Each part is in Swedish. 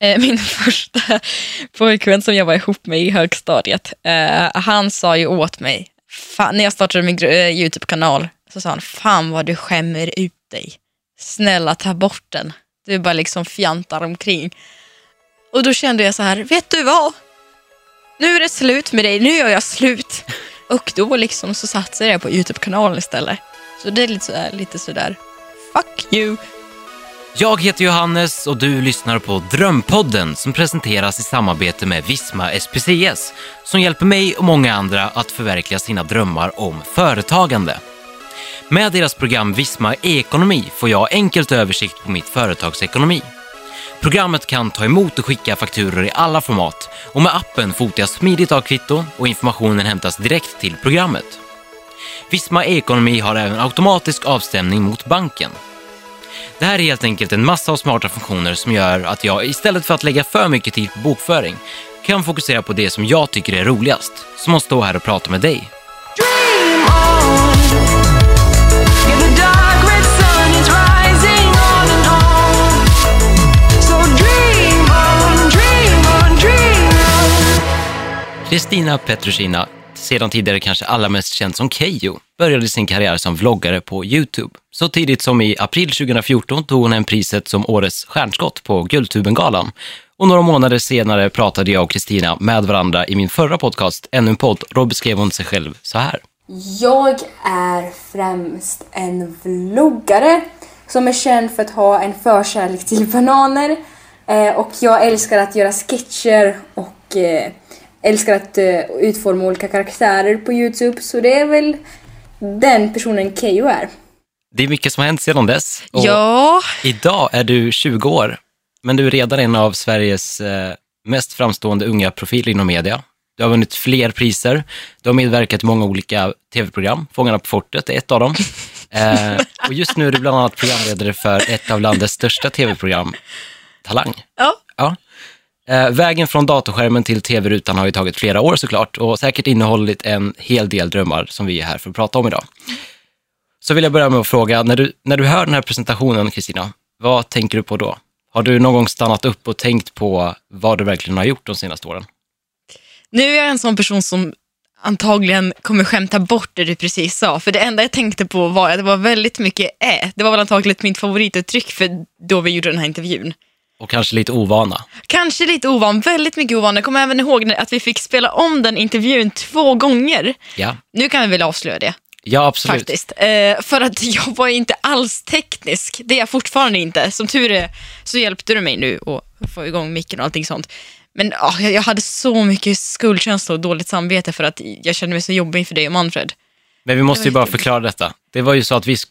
Eh, min första pojkvän som jag var ihop med i högstadiet, eh, han sa ju åt mig, fan, när jag startade min eh, YouTube-kanal, så sa han, fan vad du skämmer ut dig. Snälla ta bort den. Du bara liksom fjantar omkring. Och då kände jag så här, vet du vad? Nu är det slut med dig, nu gör jag slut. Och då liksom så satsade jag på YouTube-kanalen istället. Så det är lite sådär, lite sådär, fuck you. Jag heter Johannes och du lyssnar på Drömpodden som presenteras i samarbete med Visma SPCS som hjälper mig och många andra att förverkliga sina drömmar om företagande. Med deras program Visma e-ekonomi får jag enkelt översikt på mitt företagsekonomi. Programmet kan ta emot och skicka fakturor i alla format och med appen fotar jag smidigt av kvitto och informationen hämtas direkt till programmet. Visma e-ekonomi har även automatisk avstämning mot banken. Det här är helt enkelt en massa av smarta funktioner som gör att jag istället för att lägga för mycket tid på bokföring kan fokusera på det som jag tycker är roligast, som att stå här och prata med dig. Kristina Petrushina, sedan tidigare kanske allra mest känd som Keyyo, började sin karriär som vloggare på YouTube. Så tidigt som i april 2014 tog hon hem priset som årets stjärnskott på Guldtubengalan. Och några månader senare pratade jag och Kristina med varandra i min förra podcast, ännu en podd, då beskrev hon sig själv så här. Jag är främst en vloggare som är känd för att ha en förkärlek till bananer. Eh, och jag älskar att göra sketcher och eh, älskar att eh, utforma olika karaktärer på Youtube. Så det är väl den personen Keyyo är. Det är mycket som har hänt sedan dess. Och Ja, Idag är du 20 år, men du är redan en av Sveriges eh, mest framstående unga profiler inom media. Du har vunnit fler priser. Du har medverkat i många olika tv-program. Fångarna på fortet är ett av dem. Eh, och just nu är du bland annat programledare för ett av landets största tv-program, Talang. ja. Eh, vägen från datorskärmen till tv-rutan har ju tagit flera år såklart och säkert innehållit en hel del drömmar som vi är här för att prata om idag. Så vill jag börja med att fråga, när du, när du hör den här presentationen, Kristina, vad tänker du på då? Har du någon gång stannat upp och tänkt på vad du verkligen har gjort de senaste åren? Nu är jag en sån person som antagligen kommer skämta bort det du precis sa. För det enda jag tänkte på var att det var väldigt mycket ä. Det var väl antagligen mitt favorituttryck för då vi gjorde den här intervjun. Och kanske lite ovana. Kanske lite ovan, väldigt mycket ovan. Jag kommer även ihåg att vi fick spela om den intervjun två gånger. Ja, Nu kan vi väl avslöja det ja absolut. faktiskt. Eh, för att jag var inte alls teknisk. Det är jag fortfarande inte. Som tur är så hjälpte du mig nu att få igång micken och allting sånt. Men ah, jag, jag hade så mycket skuldkänsla och dåligt samvete för att jag kände mig så jobbig för dig och Manfred. Men vi måste ju bara förklara detta. Det var ju så att vi, sk-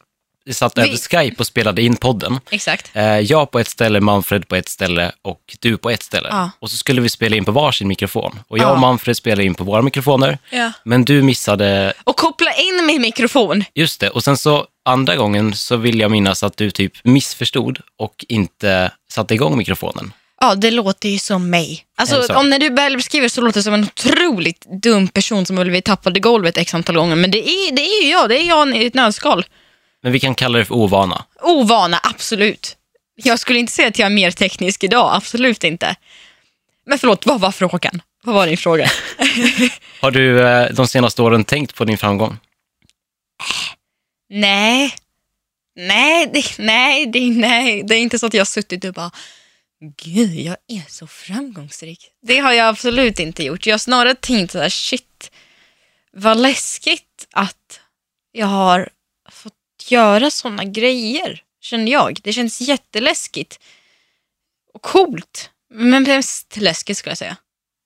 vi satt Vi- över Skype och spelade in podden. Exakt. Eh, jag på ett ställe, Manfred på ett ställe och du på ett ställe. Ja. Och så skulle vi spela in på varsin mikrofon. Och jag Ja. och Manfred spelade in på våra mikrofoner. Ja. Men du missade, Och koppla in min mikrofon. just det. Och sen så andra gången så vill jag minnas att du typ missförstod och inte satte igång mikrofonen. Ja, det låter ju som mig. Alltså, så? om när du väl beskriver så låter det som en otroligt dum person som väl vi tappade golvet x antal gånger. Men det är, det är ju jag, det är jag i ett nötskal. Men vi kan kalla det för ovana. Ovana, absolut. Jag skulle inte säga att jag är mer teknisk idag, absolut inte. Men förlåt, vad var frågan? Vad var din fråga? Har du eh, de senaste åren tänkt på din framgång? nej, nej, det, nej, det, nej, det är inte så att jag har suttit och bara Gud, jag är så framgångsrik. Det har jag absolut inte gjort. Jag har snarare tänkt sådär, shit, vad läskigt att jag har fått göra sådana grejer, känner jag. Det känns jätteläskigt och coolt, men mest läskigt skulle jag säga.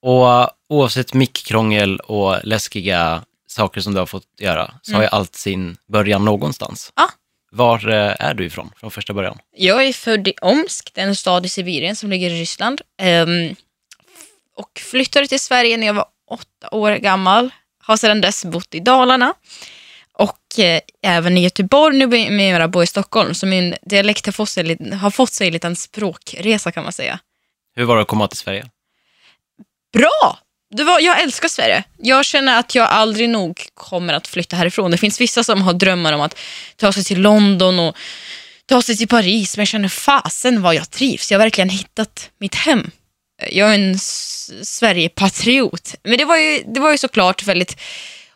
Och eh, oavsett mickkrångel och läskiga saker som du har fått göra, så har ju allt sin början någonstans. Ja. Var eh, är du ifrån från första början? Jag är född i Omsk, en stad i Sibirien som ligger i Ryssland. Ehm, och flyttade till Sverige när jag var åtta år gammal. Har sedan dess bott i Dalarna. Och eh, även i Göteborg, nu med jag bor i Stockholm. Så min dialekt har fått sig, har fått sig en liten språkresa kan man säga. Hur var det att komma till Sverige? Bra! Det var, jag älskar Sverige. Jag känner att jag aldrig nog kommer att flytta härifrån. Det finns vissa som har drömmar om att ta sig till London och ta sig till Paris, men jag känner fasen vad jag trivs. Jag har verkligen hittat mitt hem. Jag är en Sverigepatriot. Men det var, ju, det var ju såklart väldigt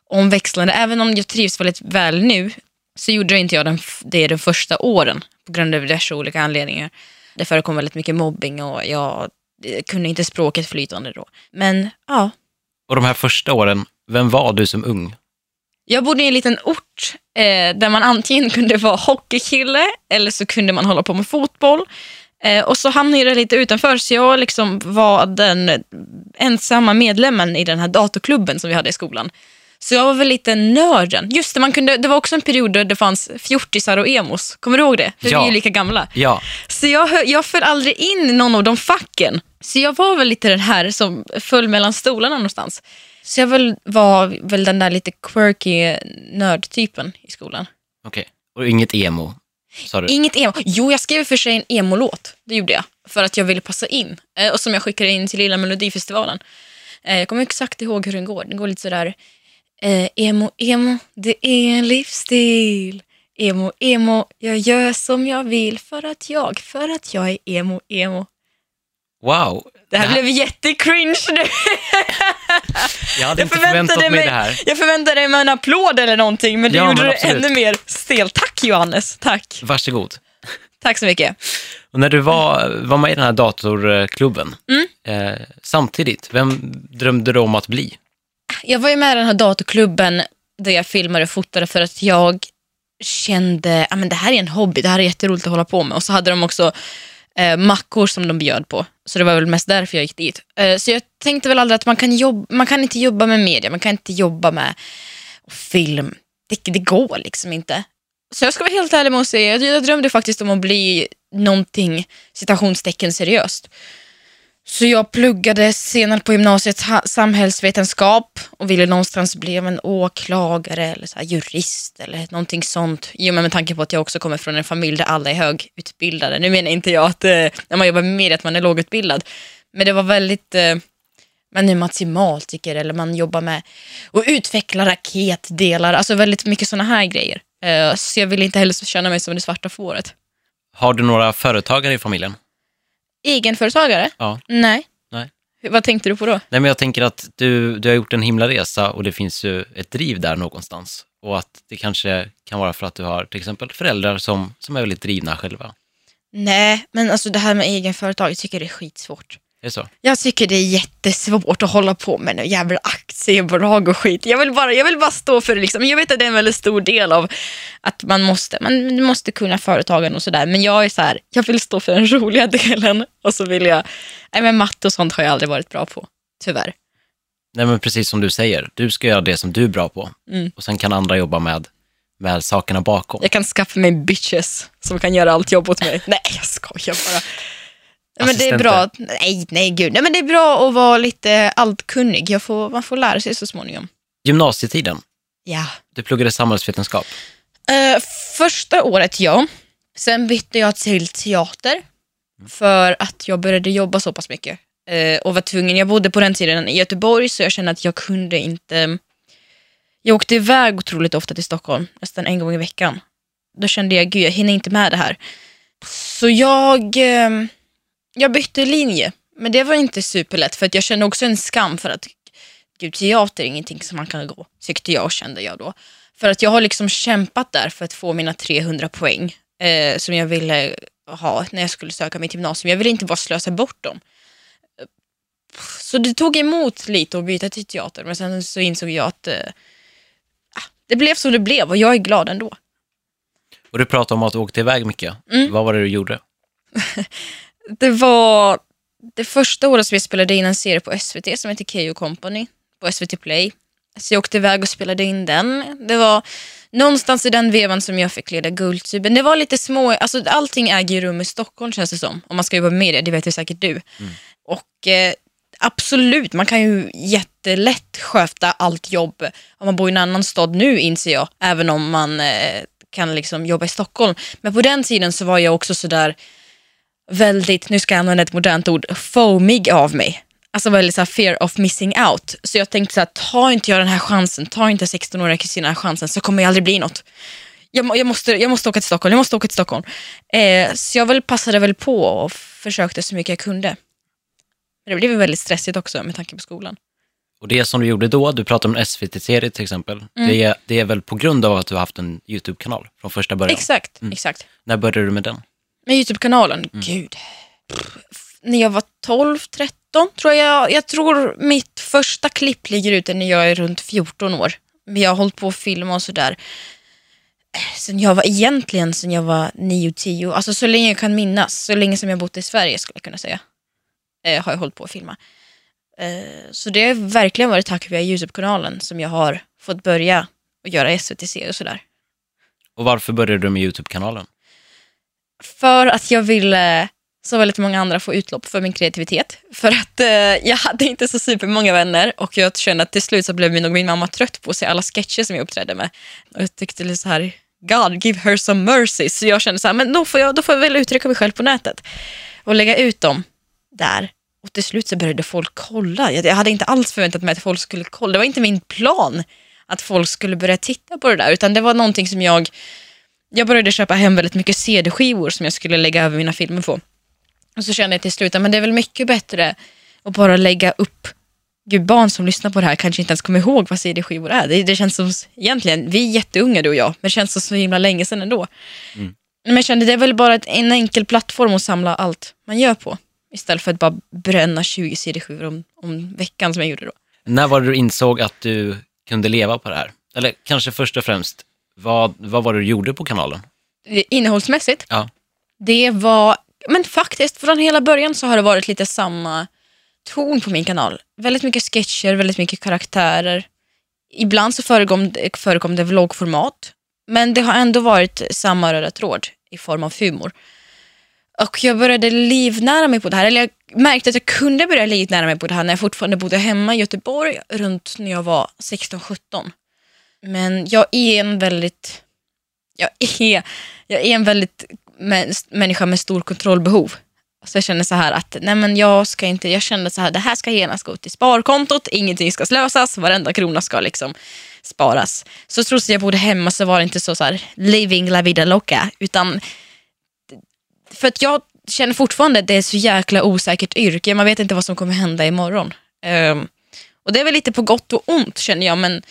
omväxlande. Även om jag trivs väldigt väl nu så gjorde inte jag den, det de första åren på grund av diverse olika anledningar. Det förekom väldigt mycket mobbing och jag eh, kunde inte språket flytande då. Men ja, Och de här första åren, vem var du som ung? jag bodde i en liten ort eh, där man antingen kunde vara hockeykille eller så kunde man hålla på med fotboll. Eh, och så hamnade jag lite utanför så jag liksom var den ensamma medlemmen i den här datorklubben som vi hade i skolan. Så jag var väl lite nörden. Just det, man kunde, det var också en period där det fanns fjortisar och emos. Kommer du ihåg det? För Ja. vi är ju lika gamla. Ja, Så jag, jag föll aldrig in i någon av de facken. Så jag var väl lite den här som föll mellan stolarna någonstans. Så jag väl, var väl den där lite quirky nördtypen i skolan. okej. Och inget emo? Inget emo. Jo, jag skrev för sig en emo-låt. Det gjorde jag. För att jag ville passa in. Eh, och som jag skickade in till Lilla Melodifestivalen. Eh, jag kommer exakt ihåg hur den går. Den går lite sådär. Eh, emo, emo, det är en livsstil. Emo, emo, jag gör som jag vill för att jag, för att jag är emo, emo. Wow! Det här blev jättecringe nu. Jag hade Jag inte förväntat mig, mig, det här. jag förväntade mig en applåd eller någonting, men du Ja, gjorde men det ännu mer stel. Tack Johannes, tack. Varsågod. Tack så mycket. Och när du var, var med i den här datorklubben, Mm. eh, samtidigt, vem drömde du om att bli? Jag var ju med i den här datorklubben där jag filmade och fotade för att jag kände att det här är en hobby, det här är jätteroligt att hålla på med. Och så hade de också eh, mackor som de bjöd på. Så det var väl mest därför jag gick dit. Eh, så jag tänkte väl aldrig att man kan, jobba, man kan inte jobba med media, man kan inte jobba med film. Det, det går liksom inte. Så jag ska vara helt ärlig med att säga, jag, jag drömde faktiskt om att bli någonting citationstecken seriöst. Så jag pluggade senare på gymnasiet samhällsvetenskap och ville någonstans bli en åklagare eller så här jurist eller någonting sånt. Jo, men med tanke på att jag också kommer från en familj där alla är högutbildade. Nu menar inte jag att eh, när man jobbar med media att man är lågutbildad. Men det var väldigt, eh, man är matematiker eller man jobbar med att utveckla raketdelar. Alltså väldigt mycket sådana här grejer. Eh, så jag ville inte heller känna mig som det svarta fåret. Har du några företagare i familjen? Egenföretagare? Ja. Nej. Nej. Vad tänkte du på då? Nej, men jag tänker att du, du har gjort en himla resa och det finns ju ett driv där någonstans. Och att det kanske kan vara för att du har till exempel föräldrar som, som är väldigt drivna själva. Nej, men alltså det här med egenföretag, jag tycker det är skitsvårt. Är det så? Jag tycker det är jättesvårt att hålla på med några jävla aktiebolag och skit. Jag vill bara, jag vill bara stå för det. Liksom. Jag vet att det är en väldigt stor del av att man måste, man måste kunna företagen och sådär. Men jag är så här, jag vill stå för den roliga delen och så vill jag, nej men matte och sånt har jag aldrig varit bra på. Tyvärr. Nej, men precis som du säger, du ska göra det som du är bra på. Mm. Och sen kan andra jobba med, med sakerna bakom. Jag kan skaffa mig bitches som kan göra allt jobb åt mig. Nej, jag skojar bara. Men det är bra. Nej, nej gud. Nej, men det är bra att vara lite allkunnig. Jag får, man får lära sig så småningom. Gymnasietiden, Ja. du pluggade samhällsvetenskap. Eh, första året, ja. Sen bytte jag till teater för att jag började jobba så pass mycket. Eh, och var tvungen, jag bodde på den tiden i Göteborg så jag kände att jag kunde inte... Jag åkte iväg otroligt ofta till Stockholm, nästan en gång i veckan. Då kände jag, gud jag hinner inte med det här. Så jag, eh, jag bytte linje. Men det var inte superlätt för att jag kände också en skam för att gud, teater är ingenting som man kan gå, tyckte jag och kände jag då. För att jag har liksom kämpat där för att få mina 300 poäng eh, som jag ville ha när jag skulle söka mitt gymnasium. Jag ville inte bara slösa bort dem. Så det tog emot lite att byta till teater men sen så insåg jag att eh, ah, det blev som det blev och jag är glad ändå. Och du pratade om att du åkte iväg mycket. Mm. Vad var det du gjorde? Det var det första året som jag spelade in en serie på SVT som heter Keyyo Company på SVT Play. Så jag åkte iväg och spelade in den. Det var någonstans i den vevan som jag fick leda Guldtuben. Det var lite små, alltså allting äger ju rum i Stockholm känns det som. Om man ska jobba med media, det vet ju säkert du. Och eh, absolut, man kan ju jättelätt sköta allt jobb om man bor i en annan stad nu inser jag. Även om man eh, kan liksom jobba i Stockholm. Men på den tiden så var jag också sådär väldigt, nu ska jag använda ett modernt ord, foamig av mig. Alltså väldigt så fear of missing out. Så jag tänkte så här, ta inte jag den här chansen, ta inte 16-åriga Kristina chansen så kommer jag aldrig bli något. jag, jag, måste, jag måste åka till Stockholm, jag måste åka till Stockholm. Eh, så jag väl passade väl på och försökte så mycket jag kunde. Men det blev väldigt stressigt också med tanke på skolan. Och det som du gjorde då, du pratade om en SVT-serie till exempel, Mm. det, är, det är väl på grund av att du har haft en YouTube-kanal från första början? Exakt, exakt. När började du med den? Med Youtube-kanalen, gud. Pff, När jag var 12, 13 tror jag. Jag tror mitt första klipp ligger ute när jag är runt 14 år. Men jag har hållit på att filma och sådär. Sen jag var egentligen sen jag var 9-10, alltså så länge jag kan minnas, så länge som jag bott i Sverige skulle jag kunna säga, eh, har jag hållit på att filma. Eh, så det har verkligen varit tack vare Youtube-kanalen som jag har fått börja och göra SVT-serier och sådär. Och varför började du med YouTube-kanalen? För att jag ville, som väldigt många andra, få utlopp för min kreativitet. För att eh, jag hade inte så supermånga vänner och jag kände att till slut så blev nog min mamma trött på att se alla sketcher som jag uppträdde med. Och jag tyckte lite så här, God give her some mercy. Så jag kände så här, men då får jag, då får jag väl uttrycka mig själv på nätet. Och lägga ut dem där. Och till slut så började folk kolla. Jag hade inte alls förväntat mig att folk skulle kolla. Det var inte min plan att folk skulle börja titta på det där. Utan det var någonting som jag jag började köpa hem väldigt mycket CD-skivor som jag skulle lägga över mina filmer på. Och så kände jag till slut att det är väl mycket bättre att bara lägga upp Gud, barn som lyssnar på det här kanske inte ens kommer ihåg vad CD-skivor är. Det, det känns som, egentligen, vi är jätteunga du och jag, men det känns som så himla länge sedan ändå. Men jag kände det är väl bara ett, en enkel plattform att samla allt man gör på. Istället för att bara bränna 20 CD-skivor om, om veckan som jag gjorde då. När var det du insåg att du kunde leva på det här? Eller kanske först och främst, vad, vad var det du gjorde på kanalen? Innehållsmässigt, Ja. Det var, men faktiskt från hela början så har det varit lite samma ton på min kanal. Väldigt mycket sketcher, väldigt mycket karaktärer. Ibland så förekom, förekom det vloggformat, men det har ändå varit samma röda tråd i form av humor. Och jag började livnära mig på det här, eller jag märkte att jag kunde börja livnära mig på det här när jag fortfarande bodde hemma i Göteborg runt när jag var 16-17. Men jag är en väldigt, jag är, jag är en väldigt människa med stor kontrollbehov. Så jag känner så här att, nej men jag ska inte, jag känner så här, det här ska genast gå till sparkontot, ingenting ska slösas, varenda krona ska liksom sparas. Så trots att jag bodde hemma så var det inte så, så här, living la vida loca, utan för att jag känner fortfarande att det är så jäkla osäkert yrke, man vet inte vad som kommer hända imorgon. Um, och det är väl lite på gott och ont känner jag, men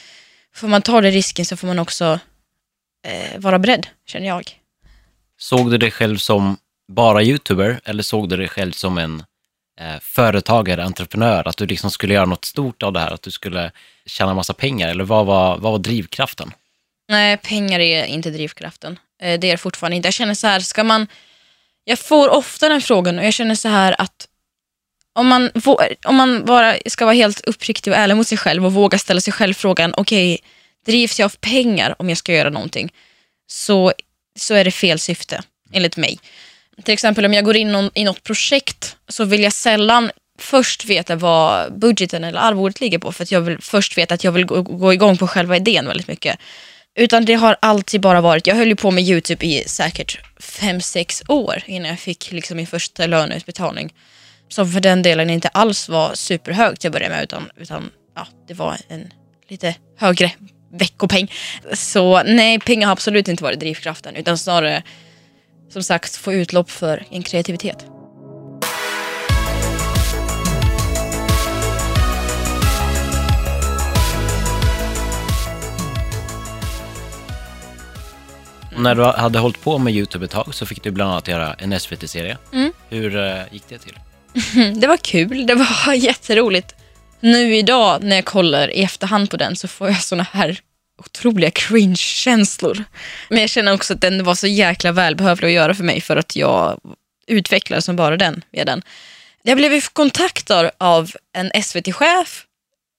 får man ta den risken så får man också eh, vara beredd, känner jag. Såg du dig själv som bara YouTuber eller såg du dig själv som en eh, företagare, entreprenör? Att du liksom skulle göra något stort av det här, att du skulle tjäna massa pengar? Eller vad var, vad var drivkraften? Nej, pengar är inte drivkraften. Eh, Det är det fortfarande inte. Jag känner så här, ska man... Jag får ofta den frågan och jag känner så här att om man, om man bara ska vara helt uppriktig och ärlig mot sig själv och våga ställa sig själv frågan, okej, drivs jag av pengar om jag ska göra någonting, så, så är det fel syfte, enligt mig. Till exempel om jag går in i något projekt så vill jag sällan först veta vad budgeten eller arvodet ligger på för att jag vill först veta att jag vill gå, gå igång på själva idén väldigt mycket. Utan det har alltid bara varit, jag höll ju på med YouTube i säkert 5-6 år innan jag fick liksom min första löneutbetalning. Som för den delen inte alls var superhög till att börja med utan, utan ja, det var en lite högre veckopeng. Så nej, pengar har absolut inte varit drivkraften utan snarare som sagt få utlopp för en kreativitet. När du hade hållit på med YouTube ett tag så fick du bland annat göra en SVT-serie. Mm. Hur eh, gick det till? Det var kul, det var jätteroligt. Nu idag när jag kollar i efterhand på den så får jag såna här otroliga cringe-känslor. Men jag känner också att den var så jäkla välbehövlig att göra för mig för att jag utvecklades som bara den via den. Jag blev kontaktad av en SVT-chef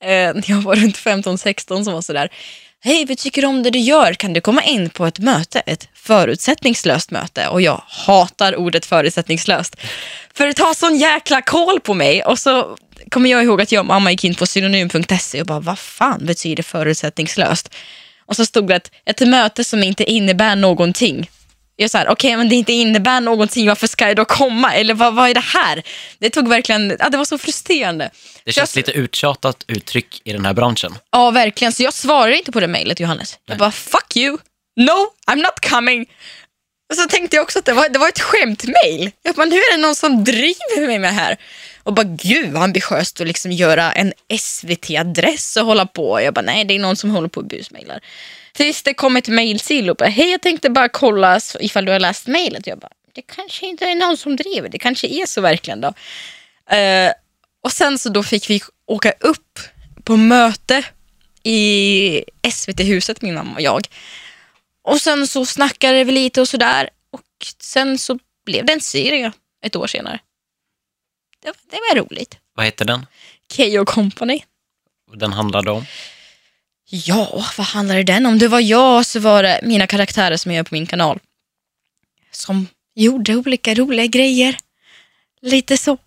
eh, när jag var runt 15-16 som var sådär Hej, vi tycker om det du gör. Kan du komma in på ett möte? Ett förutsättningslöst möte. Och jag hatar ordet förutsättningslöst. För det tar sån jäkla koll på mig. Och så kommer jag ihåg att jag och mamma gick in på synonym.se och bara, vad fan betyder förutsättningslöst? Och så stod det att ett möte som inte innebär någonting. Jag sa, okej men det inte innebär någonting, varför ska jag då komma? Eller vad, vad är det här? Det tog verkligen, ja, det var så frustrerande. Det Så känns jag, lite uttjatat uttryck i den här branschen. Ja, verkligen. Så jag svarade inte på det mejlet, Johannes. Jag bara, fuck you. no, I'm not coming. Och så tänkte jag också att det var, det var ett skämtmail. Jag bara, nu är det någon som driver med mig här. Och bara, gud vad ambitiöst att liksom göra en SVT-adress och hålla på. Jag bara, nej det är någon som håller på och busmailar. Tills det kom ett mail till och bara, hej jag tänkte bara kolla ifall du har läst mailet. Jag bara, det kanske inte är någon som driver, det kanske är så verkligen då. Eh, och sen så då fick vi åka upp på möte i SVT-huset, min mamma och jag. Och sen så snackade vi lite och sådär. Och sen så blev det en serie ett år senare. Det, det var roligt. Vad heter den? Keyyo Company. Den handlade om? Ja, vad handlade den om? Det var jag så var det mina karaktärer som jag gör på min kanal. Som gjorde olika roliga grejer. Lite så.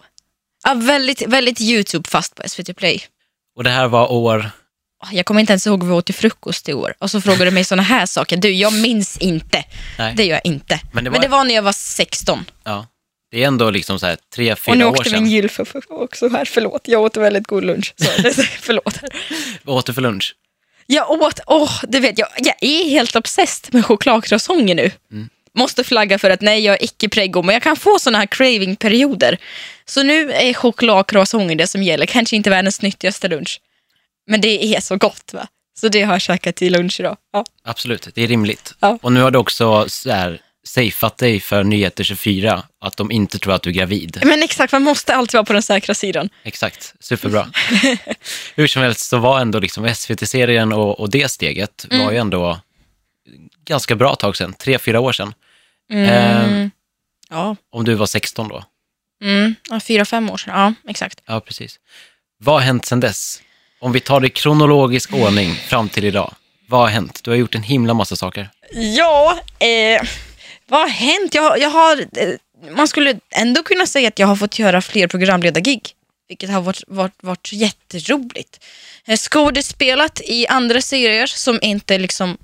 Ja, väldigt, väldigt YouTube fast på SVT Play. Och det här var år... Jag kommer inte ens ihåg vad vi åt till frukost i år. Och så frågade du mig såna här saker. Du, jag minns inte. Nej. Det gör jag inte. Men Men det det, var- var... när jag var 16. Ja. Det är ändå liksom så här tre, fyra Och nu år åkte sedan. min gylfe också här. Förlåt, jag åt väldigt god lunch. Så, det- förlåt. Vad åt du för lunch? Jag åt, åh, du vet, jag, jag är helt obsessed med chokladcroissanter nu. Måste flagga för att nej, jag är icke preggo, men jag kan få såna här craving-perioder. Så nu är chokladcroissanter det som gäller. Kanske inte världens nyttigaste lunch. Men det är så gott va? Så det har jag käkat till lunch idag. Ja. Absolut, det är rimligt. Ja. Och nu har du också så här, safeat dig för Nyheter 24, att de inte tror att du är gravid. Men exakt, man måste alltid vara på den säkra sidan. Exakt, superbra. Hur som helst så var ändå liksom SVT-serien och, och det steget Mm. var ju ändå ganska bra tag sedan, tre, fyra år sedan. Mm. Ehm, Ja, om du var 16 då. mm. ja, fyra, fem år sedan. Ja, exakt. Ja, precis. Vad har hänt sedan dess? Om vi tar det i kronologisk ordning fram till idag. Vad har hänt? Du har gjort en himla massa saker. Ja, eh, vad har hänt? Jag, jag har, eh, man skulle ändå kunna säga att jag har fått göra fler programledargig, vilket har varit, varit, varit jätteroligt. Eh, Skådespelat i andra serier som inte liksom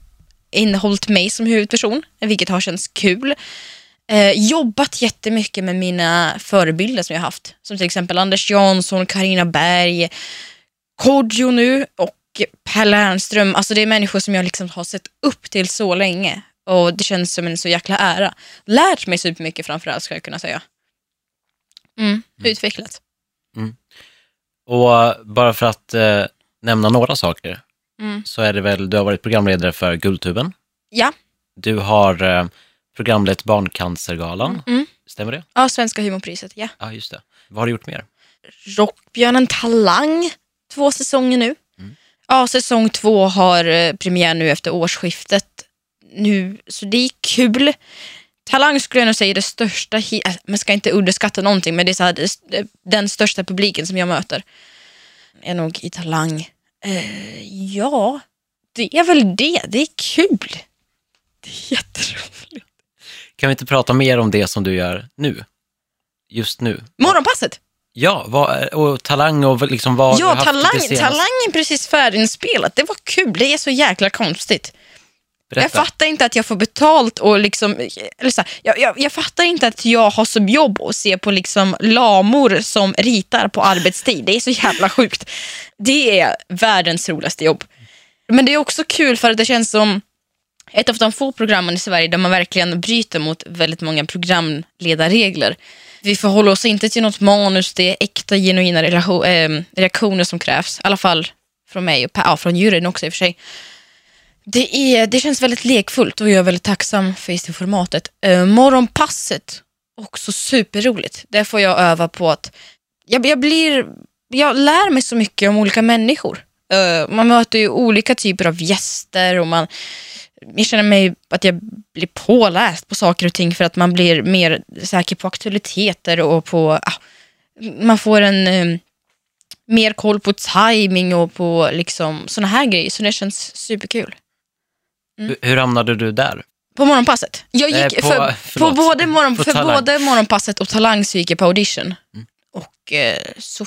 innehållit mig som huvudperson, vilket har känts kul. Eh, jobbat jättemycket med mina förebilder som jag haft, som till exempel Anders Jansson, Karina Berg, Kodjo nu och Per Lernström. Alltså det är människor som jag liksom har sett upp till så länge. Och det känns som en så jäkla ära. Lärt mig supermycket framförallt ska jag kunna säga. Mm, utvecklat. Och eh, bara för att eh, nämna några saker, Mm. så är det väl, du har varit programledare för Guldtuben. Ja, Du har eh, programlett Barncancergalan. Mm. Stämmer det? ja Svenska humorpriset. Ja. Ja, just det. Vad har du gjort mer? Rockbjörnen Talang, två säsonger nu. Ja, säsong två har eh, premiär nu efter årsskiftet. Nu, så det är kul. Talang skulle jag nog säga är det största, äh, man ska inte underskatta någonting, men det är så här, är den största publiken som jag möter. Är nog i Talang. Eh, ja, det är väl det. Det är kul. Det är jätteroligt. Kan vi inte prata mer om det som du gör nu? Just nu. Morgonpasset. Ja, vad, och Talang och liksom vad Ja, du haft talang, talang är precis färdiginspelat. Det var kul. Det är så jäkla konstigt. Jag fattar inte att jag får betalt och liksom, eller så här, jag, jag, jag fattar inte att jag har som jobb att se på liksom lamor som ritar på arbetstid. Det är så jävla sjukt. Det är världens roligaste jobb. Men det är också kul för att det känns som ett av de få programmen i Sverige där man verkligen bryter mot väldigt många programledarregler. Vi förhåller oss inte till något manus, det är äkta genuina relation, äh, eh, reaktioner som krävs. I alla fall från mig och ja, från juryn också i och för sig. Det, är, det känns väldigt lekfullt och jag är väldigt tacksam för just det formatet. Eh, morgonpasset, också superroligt. Där får jag öva på att jag, jag, blir, jag lär mig så mycket om olika människor. Eh, man möter ju olika typer av gäster och man, jag känner mig att jag blir påläst på saker och ting för att man blir mer säker på aktualiteter och på, ah, man får en eh, mer koll på timing och på liksom såna här grejer. Så det känns superkul. Hur, hur hamnade du där? På morgonpasset? Jag gick Eh, på- för, på både morgon, På för Talang. både morgonpasset och Talang så gick jag på audition. Och eh, så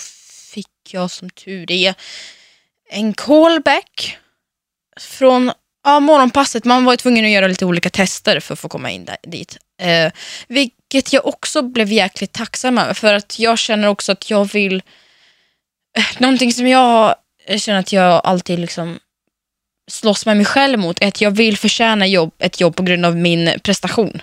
fick jag som tur är en callback från ja, morgonpasset. Man var ju tvungen att göra lite olika tester för att få komma in där, dit. Eh, vilket jag också blev jäkligt tacksam över för att jag känner också att jag vill... Eh, någonting som jag känner att jag alltid liksom slåss med mig själv mot är att jag vill förtjäna jobb, ett jobb på grund av min prestation.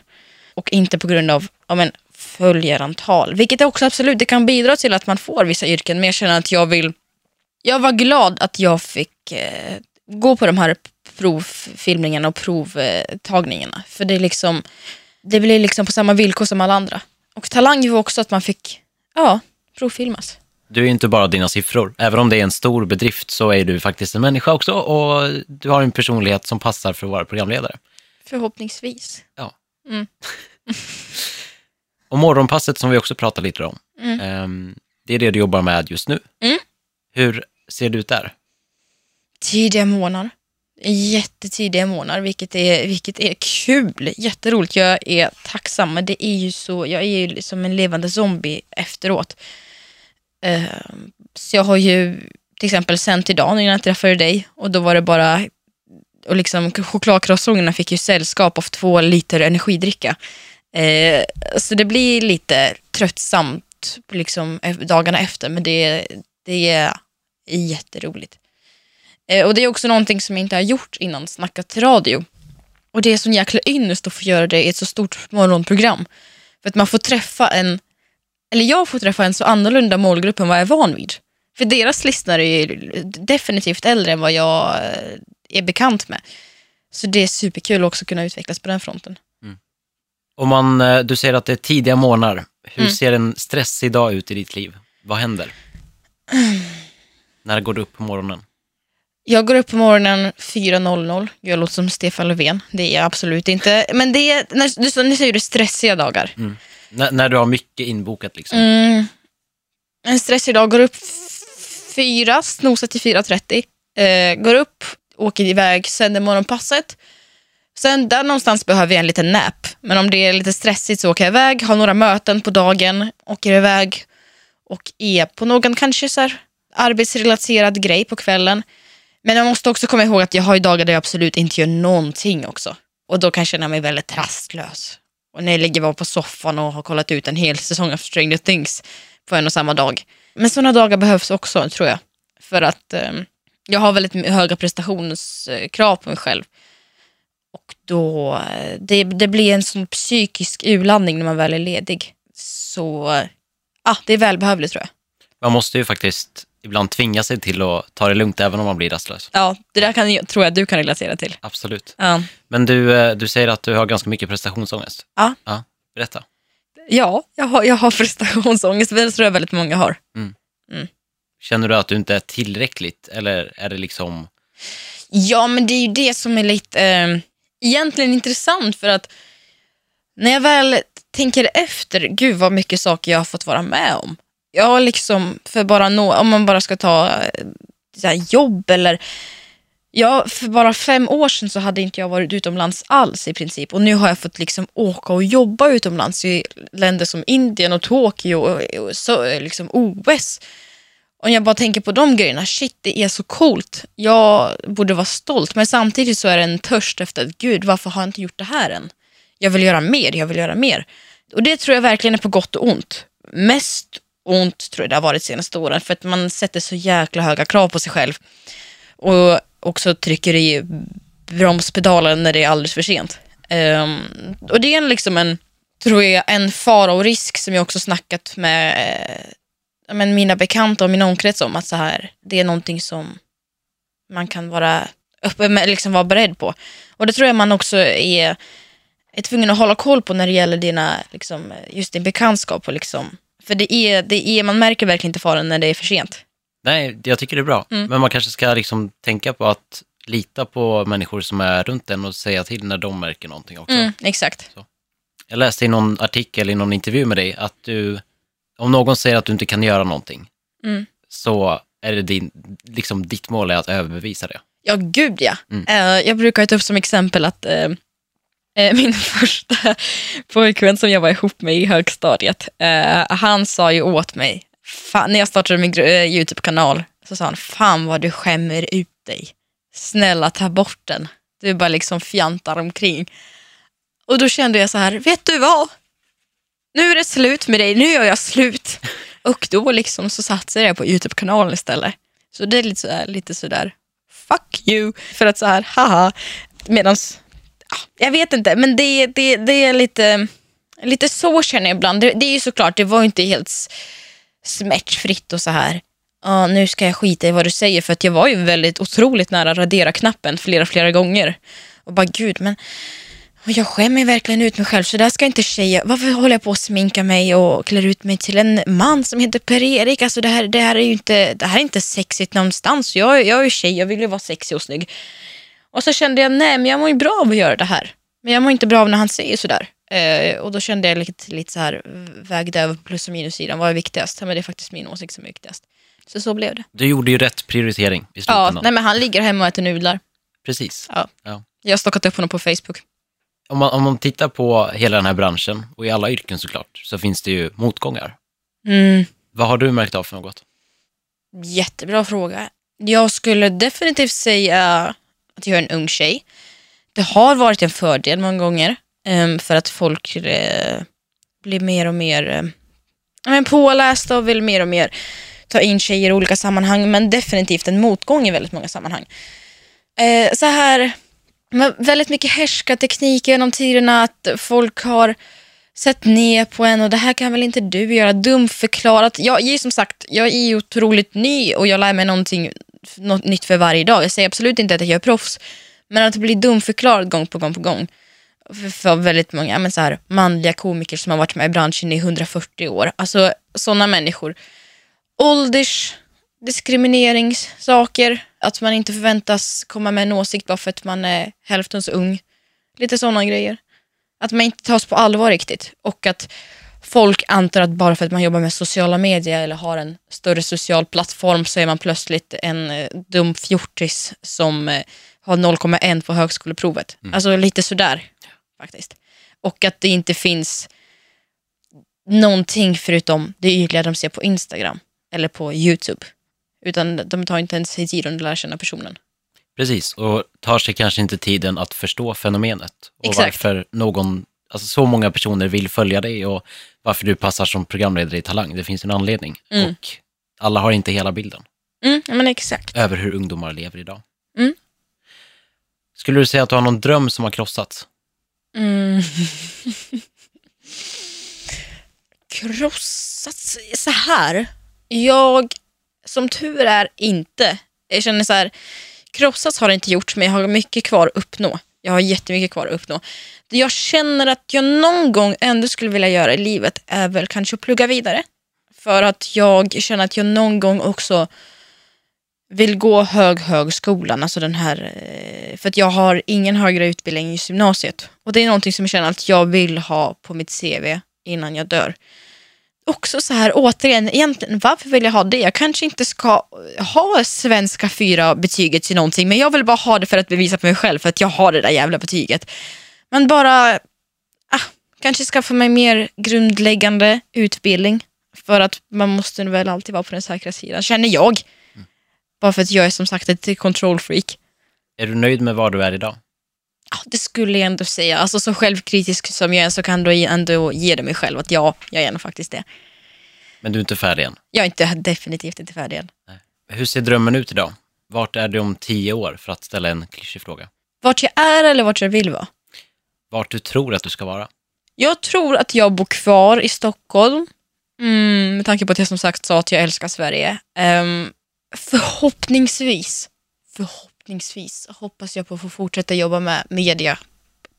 Och inte på grund av ja, men, följarantal. Vilket också absolut det kan bidra till att man får vissa yrken. Men jag känner att jag vill... Jag var glad att jag fick eh, gå på de här provfilmningarna och provtagningarna. För det är liksom... Det blir liksom på samma villkor som alla andra. Och talang var också att man fick ja, provfilmas. Du är inte bara dina siffror. Även om det är en stor bedrift så är du faktiskt en människa också och du har en personlighet som passar för att vara programledare. Förhoppningsvis. Ja. Mm. och morgonpasset som vi också pratade lite om, Mm. ehm, det är det du jobbar med just nu. Mm. Hur ser det ut där? Tidiga morgnar. Jättetidiga morgnar, vilket är, vilket är kul. Jätteroligt. Jag är tacksam, men det är ju så, jag är ju som en levande zombie efteråt. Ehm, så jag har ju till exempel sänt idag innan jag träffade dig och då var det bara och liksom chokladkrossångerna fick ju sällskap av två liter energidricka. Ehm, så det blir lite tröttsamt liksom, dagarna efter, men det, det är jätteroligt. Ehm, och det är också någonting som jag inte har gjort innan, snackat radio. Och det är sån jäkla ynnest att få göra det i ett så stort morgonprogram. För att man får träffa en, eller jag får träffa en så annorlunda målgrupp än vad jag är van vid. För deras lyssnare är ju definitivt äldre än vad jag eh, är bekant med. Så det är superkul också att kunna utvecklas på den fronten. Om man, eh, du säger att det är tidiga morgnar. Hur Mm. ser en stressig dag ut i ditt liv? Vad händer? När går du upp på morgonen? Jag går upp på morgonen 4.00. Jag låter som Stefan Löfven. Det är jag absolut inte. Men det är, när, du, nu säger du stressiga dagar. N- när du har mycket inbokat liksom. Mm. En stressig dag. Går upp fyra, snosar till 4.30. Eh, går upp, åker iväg, sänder morgonpasset. Sen där någonstans behöver jag en liten nap. Men om det är lite stressigt så åker jag iväg, har några möten på dagen, åker iväg och är på någon kanske så här arbetsrelaterad grej på kvällen. Men jag måste också komma ihåg att jag har ju dagar där jag absolut inte gör någonting också. Och då kan jag känna mig väldigt rastlös. Och när jag ligger bara på soffan och har kollat ut en hel säsong av Stranger Things på en och samma dag. Men sådana dagar behövs också tror jag. För att eh, jag har väldigt höga prestationskrav på mig själv. Och då, eh, det, det blir en sån psykisk urladdning när man väl är ledig. Så, ah, det är välbehövligt tror jag. Man måste ju faktiskt ibland tvinga sig till att ta det lugnt även om man blir rastlös. Ja, det där kan, tror jag du kan relatera till. Absolut. Ja, Men du, eh, du säger att du har ganska mycket prestationsångest. Ja. ja berätta. ja jag, har, jag har prestationsångest, det tror jag väldigt många har. Känner du att du inte är tillräckligt eller är det liksom... Ja, men det är ju det som är lite eh, egentligen intressant för att när jag väl tänker efter, gud vad mycket saker jag har fått vara med om. Ja, liksom, för bara nå, om man bara ska ta eh, så här, jobb eller Ja, för bara fem år sedan så hade inte jag varit utomlands alls i princip. Och nu har jag fått liksom åka och jobba utomlands i länder som Indien och Tokyo och, och så, liksom OS. Om jag bara tänker på de grejerna, shit det är så coolt. Jag borde vara stolt men samtidigt så är det en törst efter att gud varför har jag inte gjort det här än? Jag vill göra mer, jag vill göra mer. Och det tror jag verkligen är på gott och ont. Mest ont tror jag det har varit de senaste åren för att man sätter så jäkla höga krav på sig själv. Och också trycker i bromspedalen när det är alldeles för sent. Um, och det är liksom en, tror jag, en fara och risk som jag också snackat med eh, men mina bekanta och min omkrets om att så här, det är någonting som man kan vara eh, med, liksom vara beredd på. Och det tror jag man också är, är tvungen att hålla koll på när det gäller dina, liksom, just din bekantskap. Och liksom, för det är, det är, man märker verkligen inte faran när det är för sent. Nej, jag tycker det är bra. Mm. Men man kanske ska liksom tänka på att lita på människor som är runt en och säga till när de märker någonting också. Mm, exakt. Jag läste i någon artikel, i någon intervju med dig, att du, om någon säger att du inte kan göra någonting, Mm. så är det din, liksom ditt mål är att överbevisa det. Ja, gud ja. Mm. Eh, jag brukar ta upp som exempel att eh, Eh, min första pojkvän som jag var ihop med i högstadiet, eh, han sa ju åt mig, när jag startade min eh, YouTube-kanal, så sa han, fan vad du skämmer ut dig. Snälla ta bort den. Du bara liksom fjantar omkring. Och då kände jag så här, vet du vad? Nu är det slut med dig, nu gör jag slut. Och då liksom så satsade jag på YouTube-kanalen istället. Så det är lite sådär, lite sådär fuck you. För att så här, haha. Medans, jag vet inte, men det, det, det är lite, lite så känner jag ibland. Det, det är ju såklart, det var ju inte helt smärtfritt och så här. Ja, nu ska jag skita i vad du säger för att jag var ju väldigt otroligt nära radera-knappen flera, flera gånger. Och bara gud, men jag skämmer verkligen ut mig själv så där ska inte tjejer, varför håller jag på att sminka mig och klär ut mig till en man som heter Per-Erik? Alltså det här, det här är ju inte, det här är inte sexigt någonstans. Jag, jag är ju tjej, jag vill ju vara sexig och snygg. Och så kände jag, nej men jag mår ju bra av att göra det här. Men jag mår inte bra av när han säger sådär. Eh, och då kände jag lite, lite så här, vägde över plus och minussidan, vad är viktigast? Ja, men det är faktiskt min åsikt som är viktigast. Så så blev det. Du gjorde ju rätt prioritering i Ja, slutändan. nej men han ligger hemma och äter nudlar. Precis. Ja. Ja. Jag har stockat upp honom på Facebook. Om, man, om man tittar på hela den här branschen, och i alla yrken såklart, så finns det ju motgångar. Mm. Vad har du märkt av för något? Jättebra fråga. Jag skulle definitivt säga att jag är en ung tjej. Det har varit en fördel många gånger em, för att folk eh, blir mer och mer eh, men pålästa och vill mer och mer ta in tjejer i olika sammanhang men definitivt en motgång i väldigt många sammanhang. Eh, så här, väldigt mycket härskarteknik genom tiderna att folk har sett ner på en och det här kan väl inte du göra, dumförklarat. Jag är som sagt, jag är otroligt ny och jag lär mig någonting något nytt för varje dag. Jag säger absolut inte att jag är proffs, men att bli dumförklarad gång på gång på gång för, för väldigt många men så här, manliga komiker som har varit med i branschen i 140 år. Alltså sådana människor. Ålders, diskrimineringssaker, att man inte förväntas komma med en åsikt bara för att man är hälften så ung. Lite sådana grejer. Att man inte tas på allvar riktigt och att folk antar att bara för att man jobbar med sociala medier eller har en större social plattform så är man plötsligt en eh, dum fjortis som eh, har 0,1 på högskoleprovet. Alltså lite sådär faktiskt. Och att det inte finns någonting förutom det ytliga de ser på Instagram eller på YouTube. Utan de tar inte ens sig tiden att lära känna personen. Precis, och tar sig kanske inte tiden att förstå fenomenet. Och Exakt. varför någon, alltså så många personer vill följa dig och varför du passar som programledare i Talang. Det finns en anledning. Mm. Och alla har inte hela bilden Mm, men exakt. över hur ungdomar lever idag. Mm. Skulle du säga att du har någon dröm som har krossats? Mm. Krossats så här. Jag, som tur är, inte. Jag känner så här, krossats har det inte gjort, men jag har mycket kvar att uppnå. Jag har jättemycket kvar att uppnå. Det jag känner att jag någon gång ändå skulle vilja göra i livet är väl kanske att plugga vidare. För att jag känner att jag någon gång också vill gå hög högskolan, alltså den här, eh, för att jag har ingen högre utbildning i gymnasiet. Och det är någonting som jag känner att jag vill ha på mitt CV innan jag dör. Också så här, återigen, egentligen, varför vill jag ha det? Jag kanske inte ska ha svenska fyra betyget till någonting, men jag vill bara ha det för att bevisa för mig själv, för att jag har det där jävla betyget. Men bara, ah, kanske skaffa mig mer grundläggande utbildning, för att man måste väl alltid vara på den säkra sidan, känner jag. Bara för att jag är som sagt ett control freak. Är du nöjd med var du är idag? Det skulle jag ändå säga. Alltså så självkritisk som jag är så kan jag ändå ge det mig själv att ja, jag är faktiskt det. Men du är inte färdig än. Jag är inte, definitivt inte färdig än. Hur ser drömmen ut idag? Vart är du om tio år, för att ställa en klyschig fråga? Vart jag är eller vart jag vill vara? Vart du tror att du ska vara? Jag tror att jag bor kvar i Stockholm. Mm, med tanke på att jag som sagt sa att jag älskar Sverige. Um, förhoppningsvis, förhoppningsvis hoppas jag på att få fortsätta jobba med media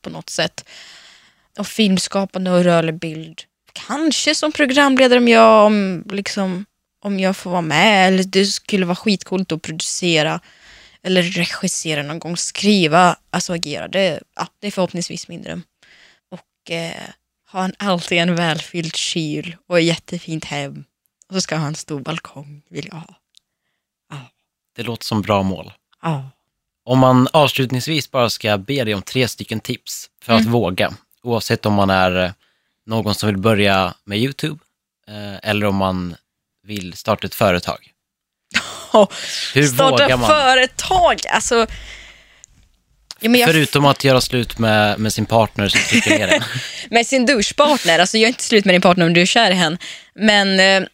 på något sätt. Och filmskapande och rörlig bild. Kanske som programledare om jag, om, liksom, om jag får vara med. Eller det skulle vara skitcoolt att producera. Eller regissera någon gång. Skriva, alltså agera. Det, ja, det är förhoppningsvis min dröm. Och eh, ha en, alltid en välfylld kyl och ett jättefint hem. Och så ska jag ha en stor balkong, vill jag ha. Det låter som bra mål. Ja. Om man avslutningsvis bara ska be dig om tre stycken tips för att våga, oavsett om man är eh, någon som vill börja med YouTube eh, eller om man vill starta ett företag. Hur Starta vågar man? företag, alltså. Ja, jag, Förutom att göra slut med, med sin partner som trycker ner med sin duschpartner, alltså är inte slut med din partner om du är kär i henne. Men eh,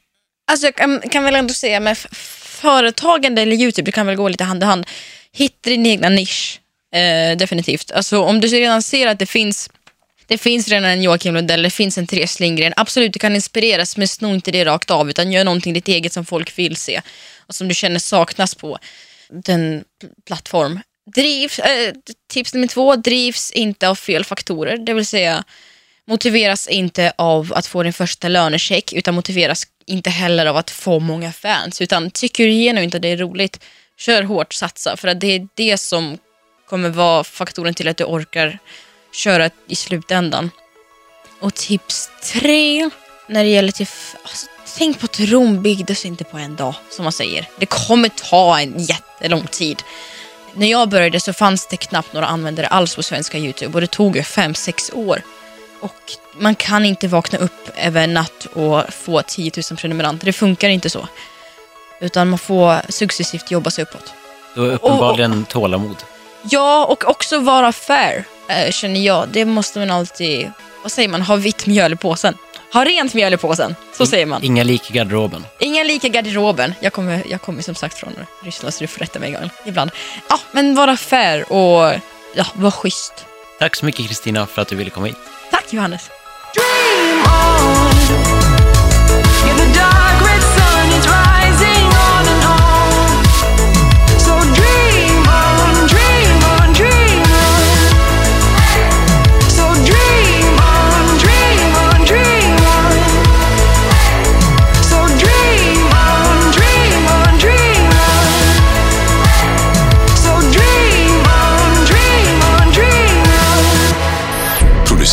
alltså jag kan, kan väl ändå säga med företagande eller YouTube, det kan väl gå lite hand i hand hitta din egna nisch. Eh, definitivt. Alltså, om du redan ser att det finns det finns redan en Joakim Lundell, det finns en Therese Lindgren. Absolut, du kan inspireras, men sno inte det rakt av, utan gör någonting ditt eget som folk vill se och som du känner saknas på den plattform. Drivs, äh, tips nummer två, drivs inte av fel faktorer, det vill säga motiveras inte av att få din första lönecheck, utan motiveras inte heller av att få många fans, utan tycker du genuint att det är roligt, kör hårt, satsa, för att det är det som kommer vara faktorn till att du orkar köra i slutändan. Och tips tre, när det gäller till... Alltså, tänk på att Rom byggdes inte på en dag, som man säger. Det kommer ta en jättelång tid. När jag började så fanns det knappt några användare alls på svenska YouTube och det tog ju fem sex år. Och man kan inte vakna upp över en natt och få 10 000 prenumeranter. Det funkar inte så. Utan man får successivt jobba sig uppåt. Du har uppenbarligen tålamod. Ja, och också vara fair, eh, känner jag. Det måste man alltid, vad säger man, ha vitt mjöl i påsen. Ha rent mjöl i påsen, så säger man. Inga lik i garderoben. Inga lika garderoben. Jag kommer, jag kommer som sagt från Ryssland, så du får rätta mig ibland- ibland. Ja, men vara fair och ja, vara schysst. Tack så mycket Kristina för att du ville komma hit. Tack Johannes. Dream on.